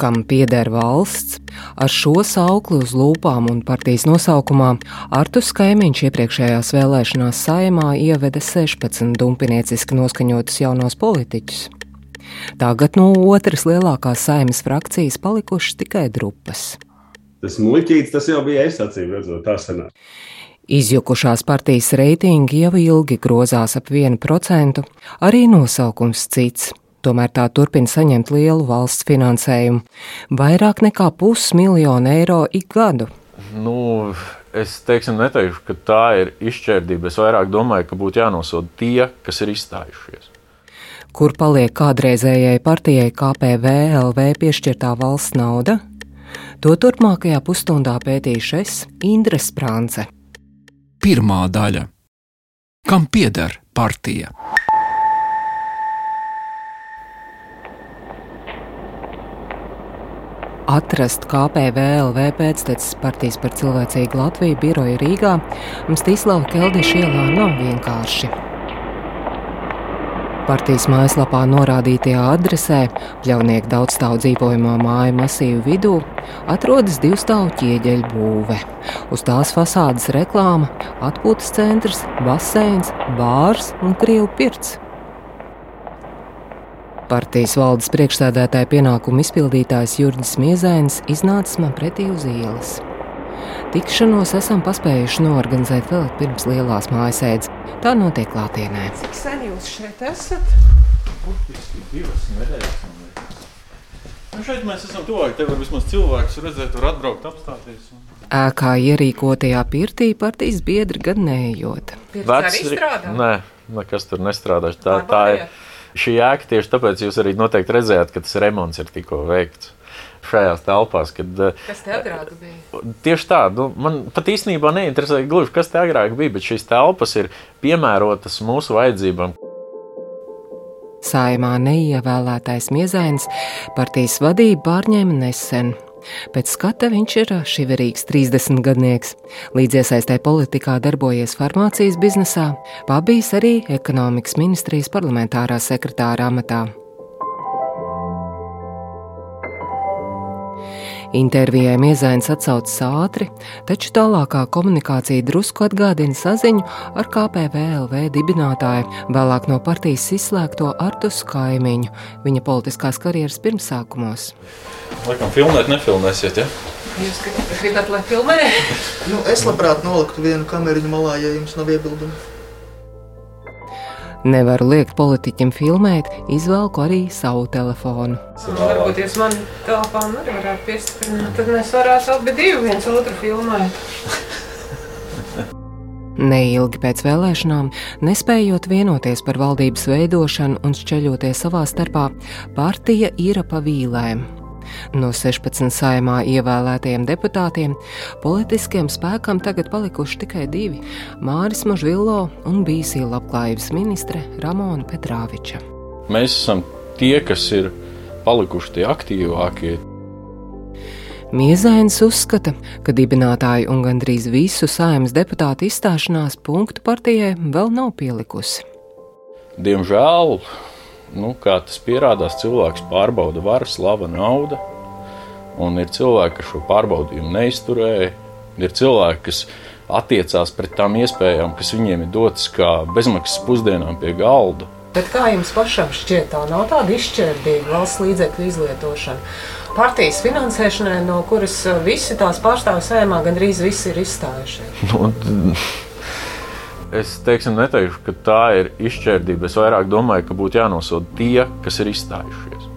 kam pieder valsts, ar šo saukli uz lūpām un partijas nosaukumā Artus Kaimiņš iepriekšējās vēlēšanās saimā ieveda 16 dumpinieciski noskaņotus jaunos politiķus. Tagad no otras lielākās saimas frakcijas palikušas tikai drupas. Tas muļķītis, tas jau bija es acīm redzot, tā sanāk. Izjukušās partijas reitingi jau ilgi grozās ap 1%, arī nosaukums cits. Tomēr tā turpina saņemt lielu valsts finansējumu - vairāk nekā pusmiljonu eiro ik gadu. Nu, es teiksim, neteikšu, ka tā ir izšķērdība. Es vairāk domāju, ka būtu jānosoda tie, kas ir izstājušies. Kur paliek kādreizējai partijai KPVLV piešķirtā valsts nauda? To turpmākajā pusstundā pētīšu es, Indra Sprānce. Pirmā daļa - Kam pieder partija? Atrast KPVLV pēctecis partijas par cilvēcīgu Latviju biroju Rīgā Mstislava Keldiša ielā nav vienkārši. Partijas mājaslapā norādītajā adresē, pļaunieku daudzstāvu dzīvojamā māju masīvu vidū, atrodas divu stāvu ķieģeļu būve. Uz tās fasādes reklāma, atpūtas centrs, baseins, bārs un krievu pirts. Partijas valdes priekšsēdētāja pienākumu izpildītājs Jurģis Miezēns iznācis man pretī uz ielas. Tikšanos esam paspējuši noorganizēt vēl pirms lielās mājasēdes. Tā notiek klātienē. Cik sen jūs šeit esat? Burtiski divas nedēļas. Nu šeit mēs esam tuvāk. Te var vismaz cilvēks redzēt, var atbraukt, apstāties. Un... Ēkā ierīkotajā pirtī partijas biedri gan neejot. Arī strādā? Nē, nekas tur nestrādā. Tā, tā ir šī ēka tieši tāpēc jūs arī noteikti redzējāt, ka tas remonts ir tikko veikts. Šajās telpās, kad. Kas te agrāk bija? Tieši tā, nu, man pat īstenībā neinteresē gluži, kas te agrāk bija, bet šīs telpas ir piemērotas mūsu vajadzībām. Saimā neievēlētais Miezēns partijas vadību pārņēma nesen. Pēc skata viņš ir šiverīgs 30 gadnieks. Līdz iesaistē politikā darbojies farmācijas biznesā, pabijis arī ekonomikas ministrijas parlamentārā sekretāra amatā. Intervijai Miezains atsaucas ātri, taču tālākā komunikācija drusku atgādina saziņu ar KPVLV dibinātāju, vēlāk no partijas izslēgto Artus Kaimiņu, viņa politiskās karjeras pirmsākumos. Laikam filmēt nefilmēsiet, ja? Jūs gribat, lai filmē? Nu, es labprāt noliktu vienu kameriņu malā, ja jums nav iebildumu. Nevaru liekt politiķim filmēt, izvelku arī savu telefonu. Nu, varbūt jūs man telefonu arī varētu piestiprināt, tad mēs varētu abi divi viens otru filmēt. Neilgi pēc vēlēšanām, nespējot vienoties par valdības veidošanu un šķeļoties savā starpā, partija ir pa vīlēm. No 16 saimā ievēlētajiem deputātiem politiskiem spēkam tagad palikuši tikai divi - Māris Mažvillo un bijusī labklājības ministre Ramona Petrāviča. Mēs esam tie, kas ir palikuši tie aktīvākie. Miezains uzskata, ka dibinātāju un gandrīz visu saimnes deputātu izstāšanās punktu partijai vēl nav pielikusi. Diemžēl nu, kā tas pierādās, cilvēks pārbauda varu, slava, nauda. Un ir cilvēki, kas šo pārbaudījumu neizturēja. Ir cilvēki, kas attiecās pret tām iespējām, kas viņiem ir dotas kā bezmaksas pusdienām pie galda. Bet kā jums pašam šķiet, tā nav tāda izšķērdīga valsts līdzekļu izlietošana? Partijas finansēšanai, no kuras visi tās pārstāvju sējumā gandrīz visi ir izstājušies. Nu, Es teiksim, neteikšu, ka tā ir izšķērdība. Es vairāk domāju, ka būtu jānosoda tie, kas ir izstājušies.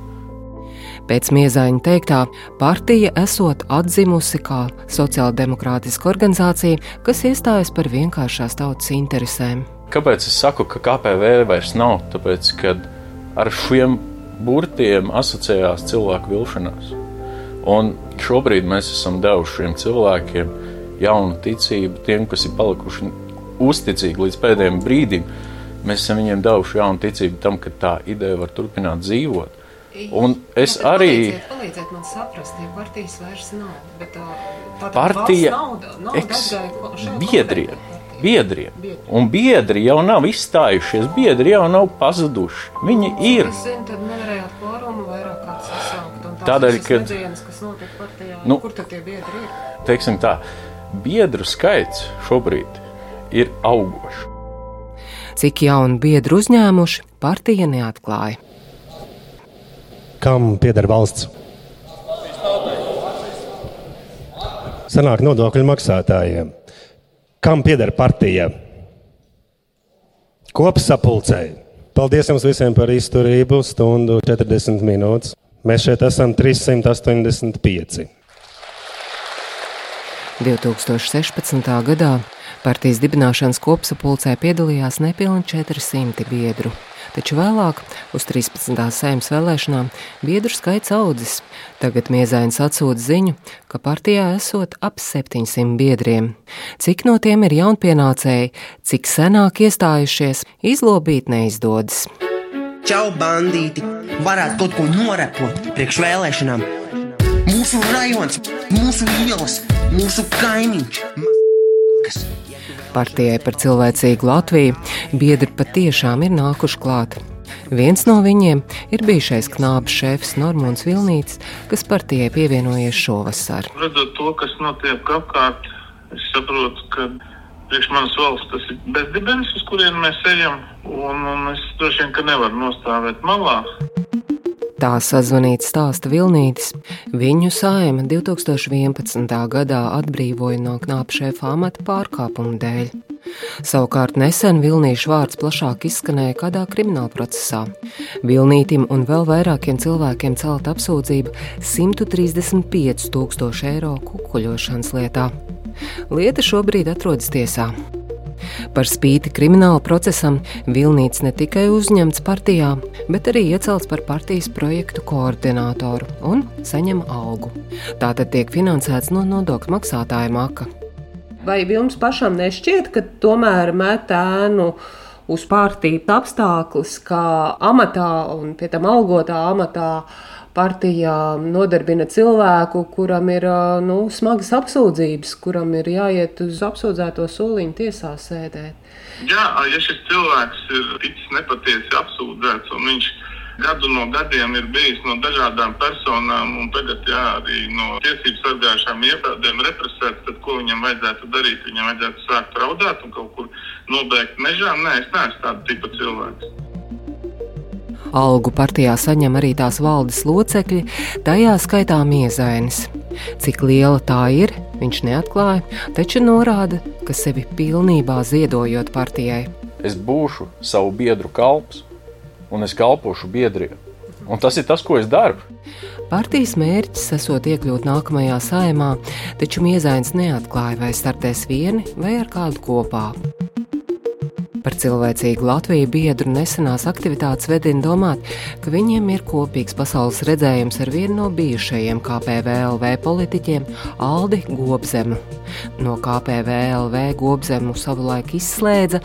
Pēc Miezaņa teiktā, partija esot atzimusi kā sociāldemokrātiska organizācija, kas iestājas par vienkāršās tautas interesēm. Kāpēc es saku, ka KPV vairs nav? Tāpēc, ka ar šiem burtiem asociējās cilvēku vilšanās. Un šobrīd mēs esam devuši šiem cilvēkiem jaunu ticību, tiem, kas ir palikuši uzticīgi līdz pēdējiem brīdim, mēs esam viņiem devuši jaunu ticību tam, ka tā ideja var turpināt dzīvot. Un es Jā, arī. Palīdziet, palīdziet man saprast, ja partijas vairs nav. Bet tā, Partija nauda, nauda eks- atgāja biedriem. Biedriem. Biedri. Un biedri jau nav izstājušies, biedri jau nav pazuduši. Viņi ir. Sasaukt. Un Tādēļ, ka notiek partijā, Nu, nu, kur tad tie biedri ir? teiksim tā, biedru skaits šobrīd ir augošs. Cik jaunu biedru uzņēmuši, partija neatklāja. Kam pieder valsts? Senāk nodokļu maksātājiem. Kam pieder partija? Kopsapulcei. Paldies jums visiem par izturību, stundu 40 minūtes. Mēs šeit esam 385. 2016. gadā partijas dibināšanas kopsapulcē piedalījās nepilni 400 biedru. Taču vēlāk, uz 13. saimnes vēlēšanām, biedru skaits audzis. Tagad Miezains atsūta ziņu, ka partijā esot ap 700 biedriem. Cik no tiem ir jaunpienācēji, cik senāk iestājušies, izlobīt neizdodas. Čau, bandīti! Varētu kaut ko norepot priekš vēlēšanām. Mūsu rajons, mūsu ielas, mūsu kaimiņš. Kas? Partijai par cilvēcīgu Latviju biedri patiešām ir nākuši klāt. Viens no viņiem ir bijušais knābs šefs Normons Vilnīts, kas partijai pievienojies šovasar. Redzot to, kas notiek apkārt, es saprotu, ka priekš manas valsts tas ir bezdibens, uz kurien mēs ejam, un, un es droši vien, ka nevaru nostāvēt malā. Tā sazvanīts stāsta Vilnītis. Viņu saima 2011. gadā atbrīvoja no knāpšēfa amata pārkāpumu dēļ. Savukārt nesen Vilnīša vārds plašāk izskanēja kādā krimināla procesā. Vilnītim un vēl vairākiem cilvēkiem celt apsūdzību 135 tūkstoši eiro kukuļošanas lietā. Lieta šobrīd atrodas tiesā. Par spīti krimināla procesam Vilnīts ne tikai uzņemts partijā, bet arī iecelts par partijas projektu koordinātoru un saņem algu. Tā tad tiek finansēts no nodokļu maksātāja maka. Vai jums pašam nešķiet, ka tomēr met ēnu uz partiju apstākļus, kā amatā un pie tam algotā amatā partijā nodarbina cilvēku, kuram ir nu, smagas apsūdzības, kuram ir jāiet uz apsūdzēto soliņu tiesā sēdēt? Jā, ja šis cilvēks ir ticis nepatiesi apsūdzēts un viņš gadu no gadiem ir bijis no dažādām personām un tagad jā, arī no tiesību sargājušām iestādēm represēts, tad ko viņam vajadzētu darīt? Viņam vajadzētu sākt raudāt un kaut kur nobēgt mežā? Nē, es neesmu tāds tipa cilvēks. Algu partijā saņem arī tās valdes locekļi, tajā skaitā miezainis. Cik liela tā ir, viņš neatklāja, taču norāda, ka sevi pilnībā ziedojot partijai. Es būšu savu biedru kalps, un es kalpošu biedriem. Un tas ir tas, ko es daru. Partijas mērķis esot iekļūt nākamajā saimā, taču Miezains neatklāja, vai startēs vieni vai ar kādu kopā. Par cilvēcīgu Latviju biedru nesenās aktivitātes vedina domāt, ka viņiem ir kopīgs pasaules redzējums ar vienu no bijušajiem KPVLV politiķiem, Aldi Gobzemu. No KPVLV Gobzemu savulaik izslēdza,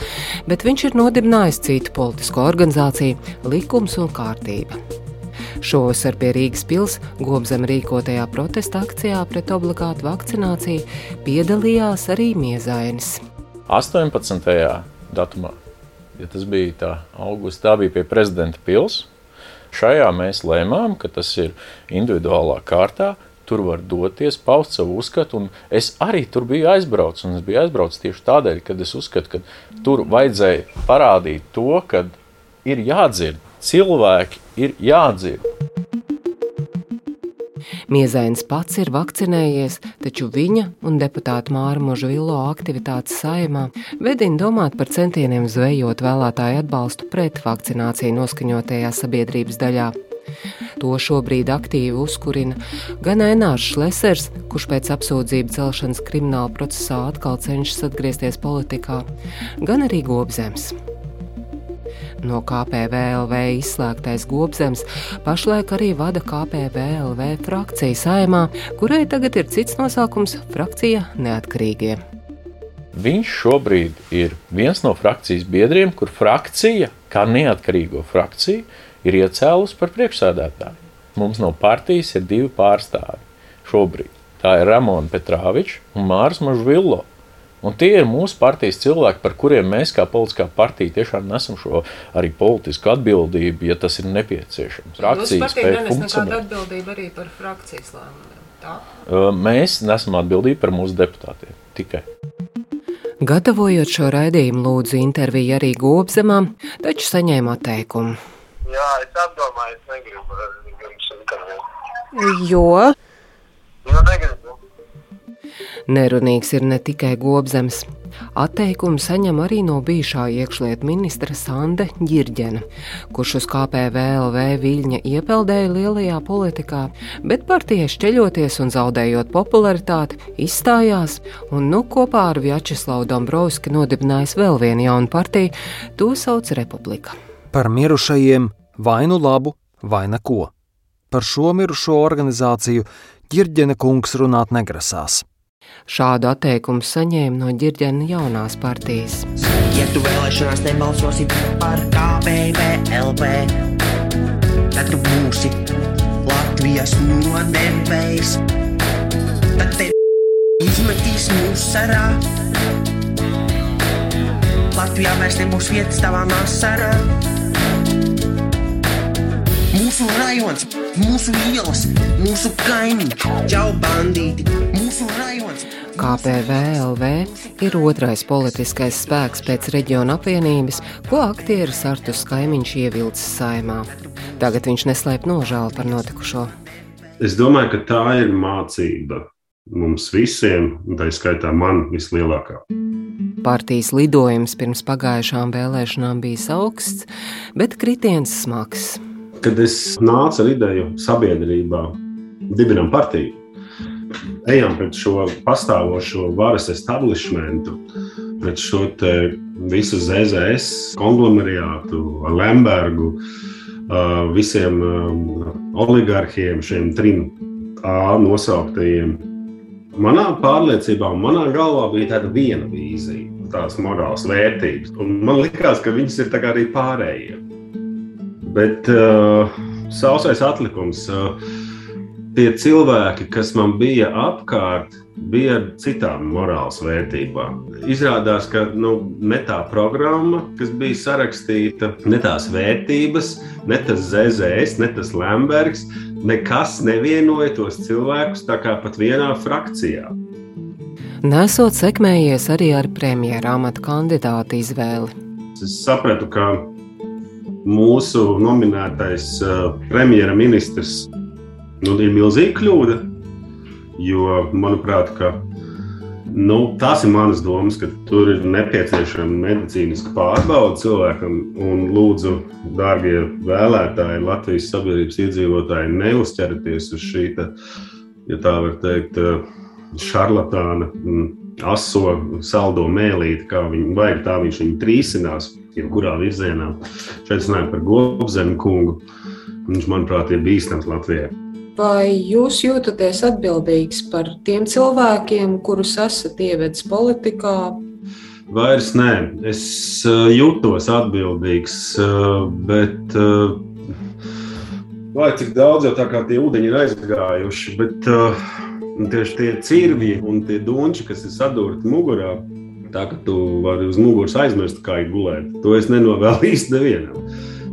bet viņš ir nodibinājis citu politisko organizāciju Likums un kārtība. Šovasar pie Rīgas pilsētas Gobzem rīkotajā protesta akcijā pret obligātu vakcināciju piedalījās arī Miezainis. 18. Datumā, ja tas bija tā augusta, tā bija pie prezidenta pilsētas. Šajā mēs lēmām, ka tas ir individuālā kārtā. Tur var doties, paust savu uzskatu, es arī tur biju aizbraucis. Es biju aizbraucis tieši tādēļ, ka es uzskatu, ka tur vajadzēja parādīt to, ka ir jādzird, cilvēki ir jādzird. Miezains pats ir vakcinējies, taču viņa un deputāta Māra Možvilo aktivitātes saimā vedina domāt par centieniem zvejot vēlētāju atbalstu pret vakcināciju noskaņotajā sabiedrības daļā. To šobrīd aktīvi uzkurina gan Enārs Šlesers, kurš pēc apsūdzību celšanas krimināla procesā atkal cenšas atgriezties politikā, gan arī Gobzems. No KPVLV izslēgtais Gobzems pašlaik arī vada KPVLV frakciju saimā, kurai tagad ir cits nosaukums - frakcija neatkarīgie. Viņš šobrīd ir viens no frakcijas biedriem, kur frakcija, kā neatkarīgo frakciju, ir iecēlusi par priekšsēdētāju. Mums no partijas ir divi pārstāvi šobrīd. Tā ir Ramona Petrāviča un Mārs Mažvillo. Un tie ir mūsu partijas cilvēki, par kuriem mēs, kā politiskā partija, tiešām nesam šo arī politisku atbildību, ja tas ir nepieciešams. Frakcijas spēja funkcionēt. atbildība arī par frakcijas lēmumiem. Tā? Mēs nesam atbildīgi par mūsu deputātiem tikai. Gatavojot šo raidījumu, lūdzu interviju arī Gobzemam, taču saņēma atteikumu. Jā, es apdomāju, es negribu jums interviju. Jo? Jo negribu. Nerunīgs ir ne tikai Gobzems. Atteikumu saņem arī no bijušā iekšlietu ministra Sanda Girģena, kurš uz KPVLV viļņa iepeldēja lielajā politikā, bet partijai šķeļoties un zaudējot popularitāti, izstājās un nu kopā ar Vjačeslavu Dombrovski nodibinājis vēl vienu jaunu partiju, to sauc Republika. Par mirušajiem vai nu labu, vai neko. Par šo mirušo organizāciju Girģena kungs runāt negrasās. Šādu atteikumu saņēma no ģirģena jaunās partijas. Ja tu vēlēšanās nebalsosi par KPVLV, tad tu būsi Latvijas nodevējs. Tad te izmetīs musarā. Latvijā vairs nebūs vietas tavā nasarā. Mūsu rajons, mūsu ielas, mūsu kaimiņš, čau bandīti, mūsu rajons. KPVLV ir otrais politiskais spēks pēc reģiona apvienības, ko aktieris Artus Kaimiņš ievilcis saimā. Tagad viņš neslēp nožēlu par notikušo. Es domāju, ka tā ir mācība mums visiem, un tā skaitā man vislielākā. Partijas lidojums pirms pagājušām vēlēšanām bija augsts, bet kritiens smags kad es nācu ar ideju sabiedrībā, dibinām partiju, ejam pret šo pastāvošo varas establishmentu, pret šo visu ZZS konglomerātu, Lembergu, visiem oligarhiem, šiem trim A nosauktajiem. Manā pārliecībā, manā galvā bija tāda viena vīzija, tādas morāls vērtības. Un man liekas, ka viņas ir arī pārējie. Bet uh, sausais atlikums, uh, tie cilvēki, kas man bija apkārt, bija ar citām morāles vērtībām. Izrādās, ka nu, ne tā programma, kas bija sarakstīta, ne tās vērtības, ne tas ZZS, ne tas Lembergs, nekas nevienoja tos cilvēkus tā kā pat vienā frakcijā. Nesot sekmējies arī ar premjera amata kandidātu izvēli. Es sapratu, ka mūsu nominētais uh, premjerministrs nu, ir milzīga kļūda. Jo, manuprāt, ka, nu, tās ir manas domas, ka tur ir nepieciešama medicīniska pārbauda cilvēkam. Un, lūdzu, dārgie vēlētāji, Latvijas sabiedrības iedzīvotāji, neuzķerieties uz šī, ta, ja tā var teikt, šarlatāna, aso, saldo mēlīti, kā viņi vajag, tā viņš viņu trīsinās jebkurā virzienā. Šeit runājam par Gobzemu kungu. Viņš, manuprāt, ir bīstams Latvijai. Vai jūs jūtaties atbildīgs par tiem cilvēkiem, kurus esat ievedis politikā? Vairs nē, es uh, jūtos atbildīgs, uh, bet uh, vai cik daudz jau tā kā tie ūdeņi ir aizgājuši, bet tieši tie cirvji un tie dunči, kas ir sadūrti mugurā, Tā ka tu vari uz muguras aizmirst, kā ir gulēt. To es nenovēlu īsti nevienam.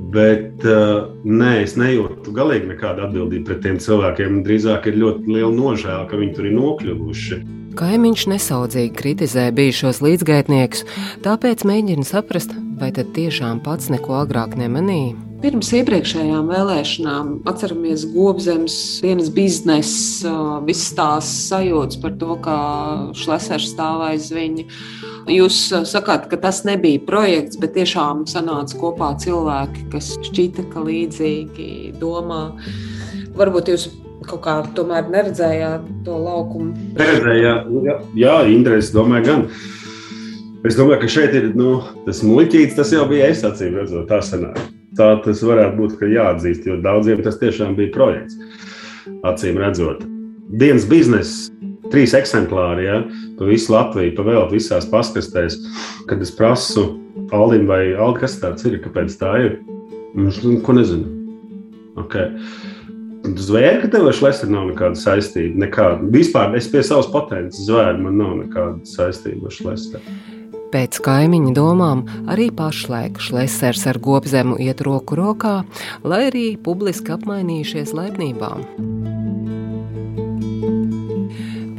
Bet uh, nē, es nejūtu galīgi nekādu atbildību pret tiem cilvēkiem. Drīzāk ir ļoti liela nožēla, ka viņi tur ir nokļuvuši. Kaimiņš nesaudzīgi kritizē bijušos līdzgaitniekus, tāpēc mēģina saprast, vai tad tiešām pats neko agrāk nemanīja. Pirms iepriekšējām vēlēšanām atceramies Gobzemes dienas biznesa, visas tās sajūtas par to, kā Šlesers stāv aiz viņa. Jūs sakāt, ka tas nebija projekts, bet tiešām sanāca kopā cilvēki, kas šķita, ka līdzīgi domā. Varbūt jūs kaut kā tomēr neredzējāt to laukumu? Neredzējāt, jā, jā Indra, es domāju, gan. Es domāju, ka šeit ir nu, tas muļķītis, tas jau bija es acīm redzot, tā sanāk tā tas varētu būt jāatzīst, jo daudziem tas tiešām bija projekts. Acīm redzot, dienas biznesa, trīs eksemplāri, ja, pa visu Latviju, pa vēl visās paskastēs. Kad es prasu Aldim vai Aldi, kas tāds ir, kāpēc tā ir, viņš ko nezinu. Okay. Tu zvēri, ka tev ar šlēseri nav nekāda saistība. Nekāda. Vispār es pie savas potenciālas zvēru, man nav nekāda saistība ar šlēseri. Pēc kaimiņa domām arī pašlaik šlēsers ar gobzemu iet roku rokā, lai arī publiski apmainījušies laipnībām.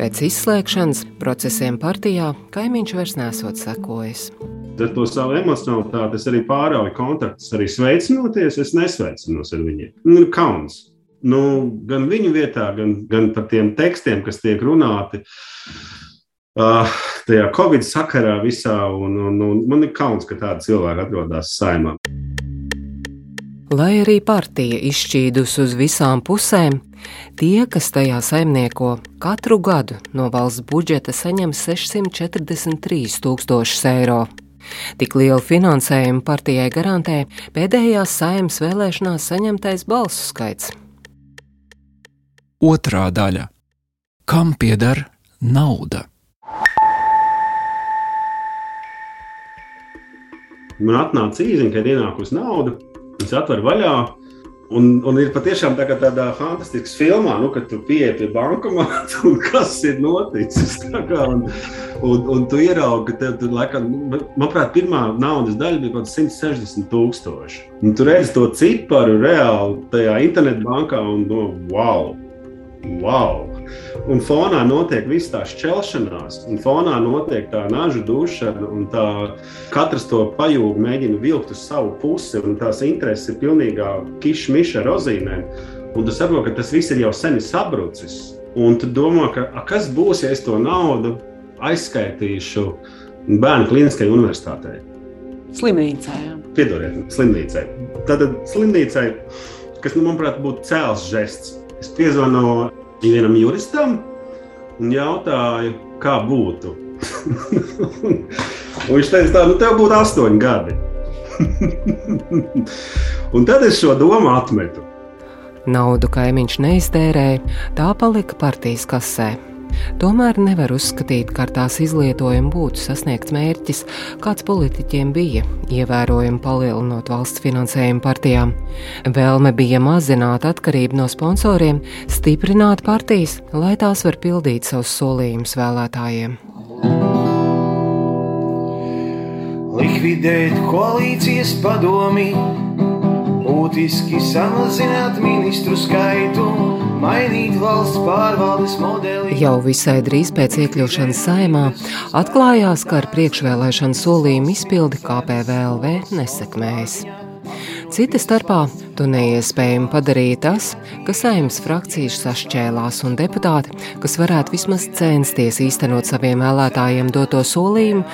Pēc izslēgšanas procesiem partijā kaimiņš vairs nesot sekojis. Ar to savu emocionalitāti es arī pārauju kontaktus, arī sveicinoties, es nesveicinos ar viņiem. Nu, kauns. Nu, gan viņu vietā, gan, gan par tiem tekstiem, kas tiek runāti. Uh, tajā Covid sakarā visā, un, un, un man ir kauns, ka tādi cilvēki atrodas saimā. Lai arī partija izšķīdus uz visām pusēm, tie, kas tajā saimnieko, katru gadu no valsts budžeta saņem 643 tūkstošus eiro. Tik lielu finansējumu partijai garantē pēdējās saimnes vēlēšanās saņemtais balsu skaits. Otrā daļa - kam pieder nauda? Man atnāca īziņa, kad ienākusi nauda, es atveru vaļā. Un, un ir patiešām tā, tādā fantastiskā filmā, nu, kad tu pieeji pie bankomāta un kas ir noticis. Kā, un, un, un tu ieraugi, ka tev tur, laikam, nu, manuprāt, pirmā naudas daļa bija kaut kāds 160 tūkstoši. Un tu redzi to ciparu reāli tajā internetbankā un no wow! wow! Un fonā notiek viss tā šķelšanās, un fonā notiek tā nažu dušana, un tā katrs to pajūgu mēģina vilkt uz savu pusi, un tās intereses ir pilnīgā kišmiša rozīnēm. Un tu saproti, ka tas viss ir jau sen sabrucis. Un tu domā, ka, a, kas būs, ja es to naudu aizskaitīšu bērnu kliniskajai universitātei? Slimnīcai. Piedodiet, slimnīcai. Tātad slimnīcai, kas, nu, manuprāt, būtu cēls žests. Es piezvanu vienam juristam un jautāju, kā būtu. viņš teica, tā, nu, tev būtu astoņi gadi. un tad es šo domu atmetu. Naudu kaimiņš neiztērēja, tā palika partijas kasē. Tomēr nevar uzskatīt, ka ar tās izlietojumu būtu sasniegts mērķis, kāds politiķiem bija, ievērojami palielinot valsts finansējumu partijām. Vēlme bija mazināt atkarību no sponsoriem, stiprināt partijas, lai tās var pildīt savus solījumus vēlētājiem. Likvidēt koalīcijas padomi, būtiski samazināt ministru skaitu mainīt valsts pārvaldes modeli. Jau visai drīz pēc iekļūšanas saimā atklājās, ka ar priekšvēlēšanu solījumu izpildi KPVLV nesekmējas. Cita starpā to neiespējami padarīja tas, ka saimnes frakcijas sašķēlās un deputāti, kas varētu vismaz censties īstenot saviem vēlētājiem doto solījumu,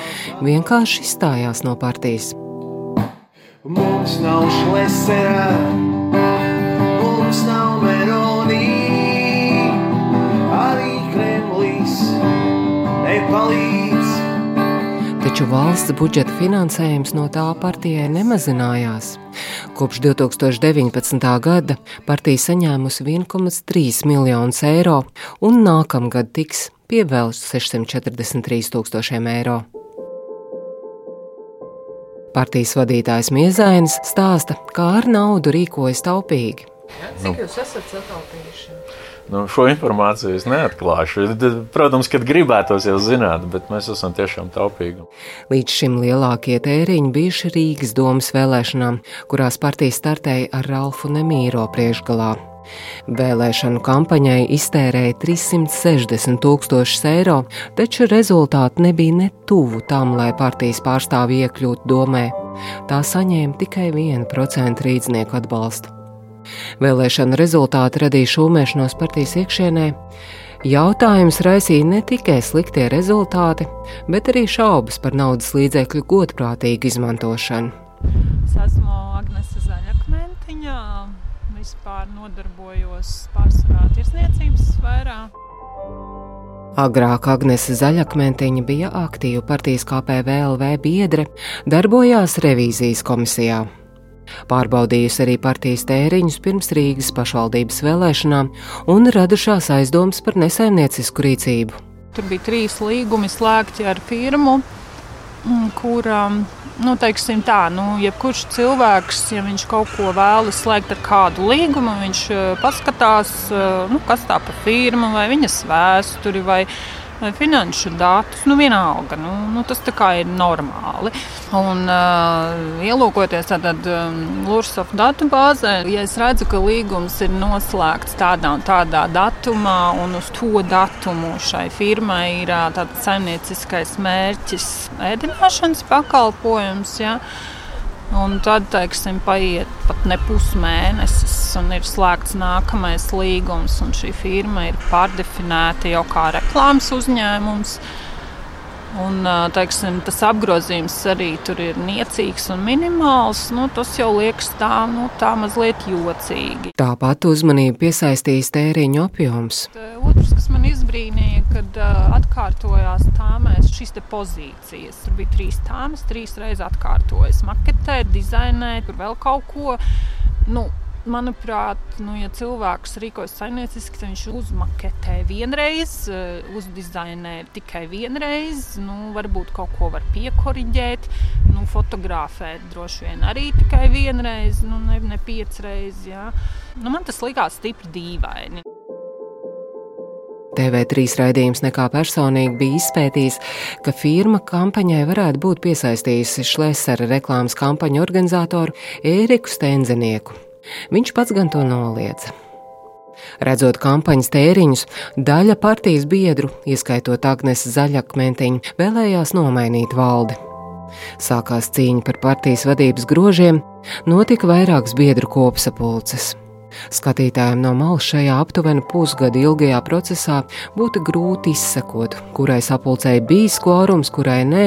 vienkārši izstājās no partijas. Mums nav šleserā, mums nav meronī. nepalīdz. Taču valsts budžeta finansējums no tā partijai nemazinājās. Kopš 2019. gada partija saņēmusi 1,3 miljonus eiro, un nākamgad tiks pievēlts 643 tūkstošiem eiro. Partijas vadītājs Miezainis stāsta, kā ar naudu rīkojas taupīgi. Ja, cik jūs esat sataupījuši? Nu, šo informāciju es neatklāšu. Protams, kad gribētos jau zināt, bet mēs esam tiešām taupīgi. Līdz šim lielākie tēriņi bijuši Rīgas domas vēlēšanām, kurās partija startēja ar Ralfu Nemīro priekšgalā. Vēlēšanu kampaņai iztērēja 360 tūkstošus eiro, taču rezultāti nebija ne tuvu tam, lai partijas pārstāvji iekļūtu domē. Tā saņēma tikai 1% rīznieku atbalstu. Vēlēšana rezultāti radīja šūmēšanos partijas iekšienē. Jautājums raisīja ne tikai sliktie rezultāti, bet arī šaubas par naudas līdzekļu godprātīgu izmantošanu. Es esmu Zaļakmentiņa, vispār nodarbojos pārsvarā tirsniecības sfērā. Agrāk Agnese Zaļakmentiņa bija aktīva partijas KPVLV biedre, darbojās revīzijas komisijā. Pārbaudījusi arī partijas tēriņus pirms Rīgas pašvaldības vēlēšanām un radušās aizdomas par nesaimniecisku rīcību. Tur bija trīs līgumi slēgti ar firmu, mm, kur, nu, teiksim tā, nu, jebkurš cilvēks, ja viņš kaut ko vēlas slēgt ar kādu līgumu, viņš paskatās, nu, kas tā pa firma vai viņas vēsturi vai vai finanšu datus. Nu, vienalga, nu, nu, tas ir normāli. Un, uh, ielūkoties tādā um, Lursof datubāzē, ja es redzu, ka līgums ir noslēgts tādā un tādā datumā, un uz to datumu šai firmai ir uh, tāds saimnieciskais mērķis, ēdināšanas pakalpojums. Ja, Un tad, teiksim, paiet pat ne pusmēnesis, un ir slēgts nākamais līgums, un šī firma ir pārdefinēta jau kā reklāmas uzņēmums. Un, teiksim, tas apgrozījums arī tur ir niecīgs un minimāls. Nu, tas jau liekas tā, nu, tā mazliet jocīgi. Tāpat uzmanību piesaistīs tēriņu apjoms. Otrs, kas man izbrīnīja, kad uh, atkārtojās tāmēs šīs pozīcijas. Tur bija trīs tāmas, trīs reizes atkārtojas. Maketēt, dizainēt, tur vēl kaut ko. Nu, Manuprāt, nu, ja cilvēks rīkojas saimnieciski, tad viņš uzmaketē vienreiz, eh, uzdizainē tikai vienreiz. Nu, varbūt kaut ko var piekoriģēt, nu, fotografēt droši vien arī tikai vienreiz, nu, ne, ne piecreiz. Jā. Nu, man tas likās stipri dīvaini. TV3 raidījums nekā personīgi bija izpētījis, ka firma kampaņai varētu būt piesaistījusi Šlesera reklāmas kampaņu organizatoru Ēriku Stenzenieku. Viņš pats gan to noliedza. Redzot kampaņas tēriņus, daļa partijas biedru, ieskaitot Agnēs Zaļakmentiņu, vēlējās nomainīt valdi. Sākās cīņa par partijas vadības grožiem, notika vairākas biedru kopsapulces. Skatītājiem no malas šajā aptuveni pusgada ilgajā procesā būtu grūti izsekot, kurai sapulcēji bijis kvorums, kurai nē,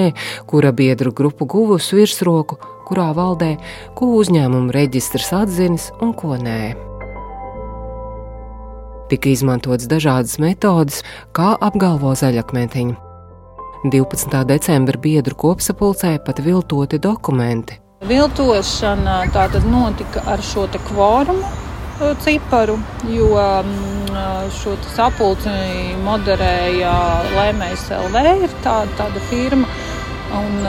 kura biedru grupu guvusi virsroku, kurā valdē, ko uzņēmumu reģistrs atzinis un ko nē. Tika izmantotas dažādas metodes, kā apgalvo zaļakmentiņa. 12. decembra biedru kopsapulcē pat viltoti dokumenti. Viltošana tātad notika ar šo kvorumu e, ciparu, jo mm, šo sapulci moderēja Lēmējs LV, ir tā, tāda firma. Un,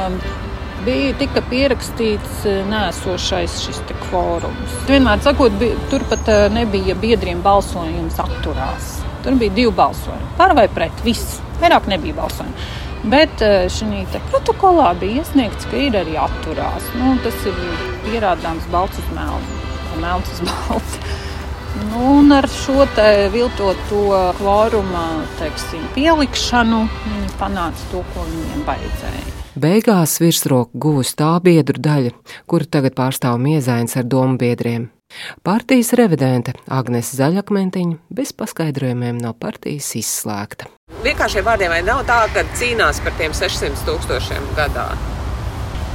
bija tika pierakstīts eh, nēsošais šis kvorums. Vienmēr sakot, bija, tur pat eh, nebija biedriem balsojums atturās. Tur bija divi balsojumi. Par vai pret? Viss. Vairāk nebija balsojumu. Bet eh, šī protokolā bija iesniegts, ka ir arī atturās. Nu, tas ir pierādāms balts uz melnu, melns uz balts. Nu, un ar šo viltoto kvoruma teiksim, pielikšanu viņi panāca to, ko viņiem vajadzēja. Beigās virsroku guvusi tā biedru daļa, kuru tagad pārstāv miezains ar domu biedriem. Partijas revidente Agnese Zaļakmentiņa bez paskaidrojumiem no partijas izslēgta. Vienkāršiem vārdiem vai nav tā, ka cīnās par tiem 600 tūkstošiem gadā?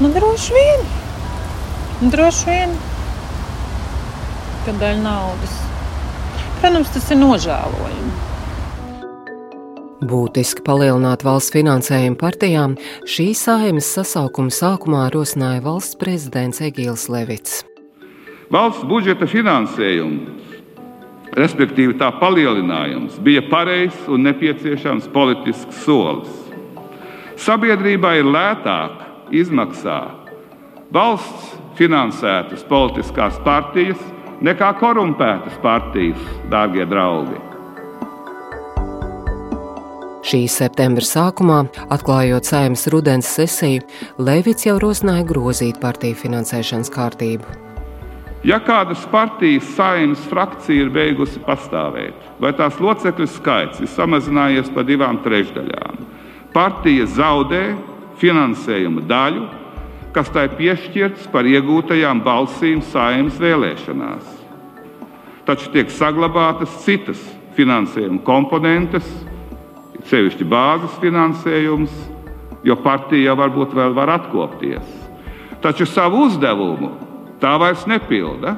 Nu, droši vien. Droši vien. Ka daļa naudas. Protams, tas ir nožēlojami. Būtiski palielināt valsts finansējumu partijām šī saimas sasaukuma sākumā rosināja valsts prezidents Egīls Levits. Valsts budžeta finansējums, respektīvi tā palielinājums, bija pareizs un nepieciešams politisks solis. Sabiedrībai lētāk izmaksā valsts finansētas politiskās partijas nekā korumpētas partijas, dārgie draugi. Šīs septembra sākumā, atklājot saimnes rudens sesiju, Levits jau rosināja grozīt partiju finansēšanas kārtību. Ja kādas partijas saimnes frakcija ir beigusi pastāvēt, vai tās locekļu skaits ir samazinājies par divām trešdaļām, partija zaudē finansējuma daļu, kas tai piešķirts par iegūtajām balsīm saimnes vēlēšanās. Taču tiek saglabātas citas finansējuma komponentes, sevišķi bāzes finansējums, jo partija varbūt vēl var atkopties. Taču savu uzdevumu tā vairs nepilda,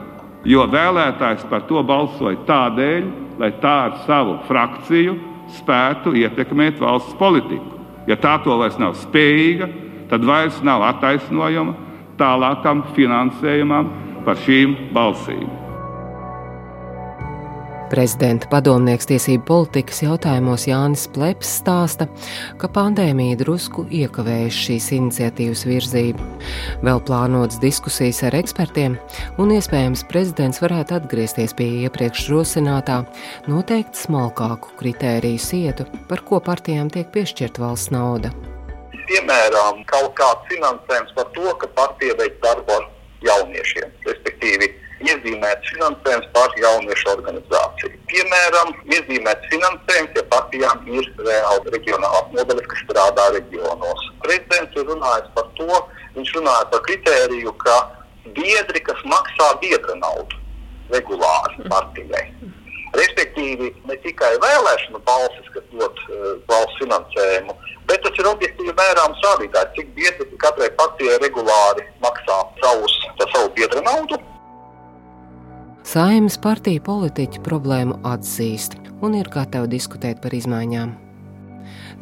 jo vēlētājs par to balsoja tādēļ, lai tā ar savu frakciju spētu ietekmēt valsts politiku. Ja tā to vairs nav spējīga, tad vairs nav attaisnojama tālākam finansējumam par šīm balsīm. Prezidenta padomnieks tiesību politikas jautājumos Jānis Pleps stāsta, ka pandēmija drusku iekavējuši šīs iniciatīvas virzību. Vēl plānotas diskusijas ar ekspertiem, un iespējams prezidents varētu atgriezties pie iepriekš rosinātā, noteikt smalkāku kritēriju sietu, par ko partijām tiek piešķirta valsts nauda. Piemēram, kaut kāds finansējums par to, ka partija veic darbu ar jauniešiem, respektīvi iezīmēts finansējums par jauniešu organizāciju. Piemēram, iezīmēts finansējums, ja partijām ir reāli reģionālās nodaļas, kas strādā reģionos. Prezidents ir runājis par to, viņš runāja par kritēriju, ka biedri, kas maksā biedra naudu regulāri partijai. Respektīvi, ne tikai vēlēšanu balsis, kas dod uh, valsts finansējumu, bet tas ir objektīvi mērāms rādītājs, cik biedri katrai partijai regulāri maksā savus, savu biedra naudu Saimnes partija politiķi problēmu atzīst un ir gatavi diskutēt par izmaiņām.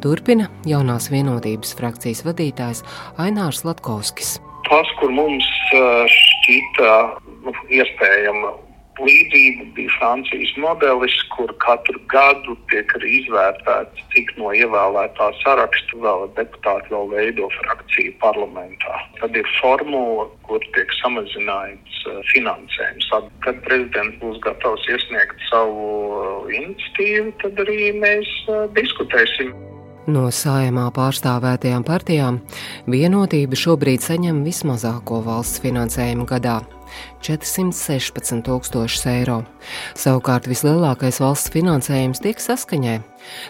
Turpina jaunās vienotības frakcijas vadītājs Ainārs Latkovskis. Tas, kur mums šķita nu, iespējama līdzība bija Francijas modelis, kur katru gadu tiek arī izvērtēts, cik no ievēlētā saraksta vēl deputāti vēl veido frakciju parlamentā. Tad ir formula, kur tiek samazināts eh, finansējums. Kad prezidents būs gatavs iesniegt savu eh, iniciatīvu, tad arī mēs eh, diskutēsim. No sājumā pārstāvētajām partijām vienotība šobrīd saņem vismazāko valsts finansējumu gadā 416 tūkstošus eiro. Savukārt vislielākais valsts finansējums tiek saskaņai,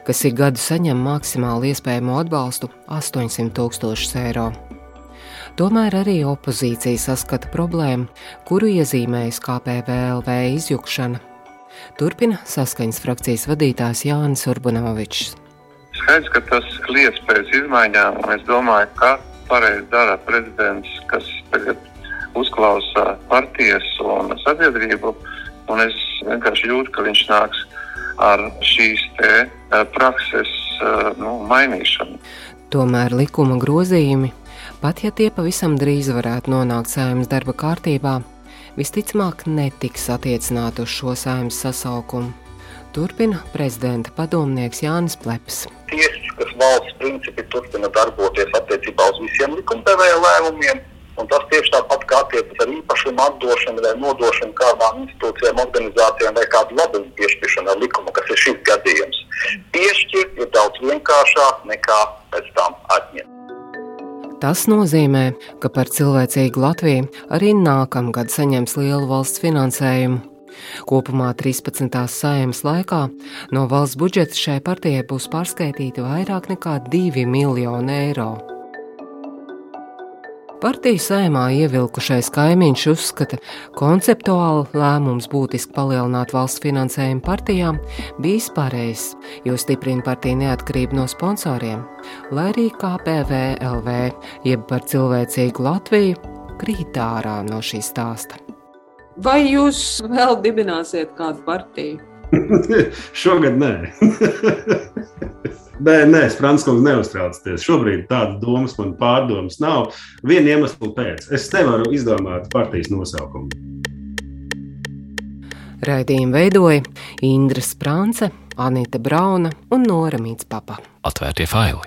kas ik gadu saņem maksimāli iespējamo atbalstu - 800 tūkstošus eiro. Tomēr arī opozīcija saskata problēmu, kuru iezīmējas KPVLV izjukšana. Turpina saskaņas frakcijas vadītājs Jānis Urbanovičs. Skaidrs, ka tas liec pēc izmaiņām, un es domāju, ka pareizi dara prezidents, kas tagad uzklausa partijas un sabiedrību. Un es vienkārši jūtu, ka viņš nāks ar šīs te, eh, prakses eh, nu, mainīšanu. Tomēr likuma grozījumi, pat ja tie pavisam drīz varētu nonākt saimnes darba kārtībā, visticamāk netiks attiecināti uz šo saimnes sasaukumu. Turpina prezidenta padomnieks Jānis Pleps. Tiesiskas valsts principi turpina darboties attiecībā uz visiem likumdevēja lēmumiem Un tas tieši tāpat kā attiecas ar īpašumu atdošanu vai nodošanu kādām institūcijām, organizācijām vai kādu labumu piešķiršanu ar likumu, kas ir šis gadījums. Piešķirt ir daudz vienkāršāk nekā pēc tam atņemt. Tas nozīmē, ka par cilvēcīgu Latviju arī nākamgad saņems lielu valsts finansējumu. Kopumā 13. saimnes laikā no valsts budžeta šai partijai būs pārskaitīti vairāk nekā 2 miljoni eiro. Partiju saimā ievilkušais kaimiņš uzskata, ka konceptuāli lēmums būtiski palielināt valsts finansējumu partijām bijis pareizs, jo stiprina partiju neatkarību no sponsoriem, lai arī KPVLV, jeb par cilvēcīgu Latviju, krīt ārā no šī stāsta. Vai jūs vēl dibināsiet kādu partiju? Šogad nē. Nē, nē, Frančiskungs, neuztraucieties. Šobrīd tādas domas man pārdomas nav. Viena iemesla pēc. Es nevaru izdomāt partijas nosaukumu. Raidījumu veidoja Indra Sprānce, Anita Brauna un Nora Mītspapa. Atvērtie faili!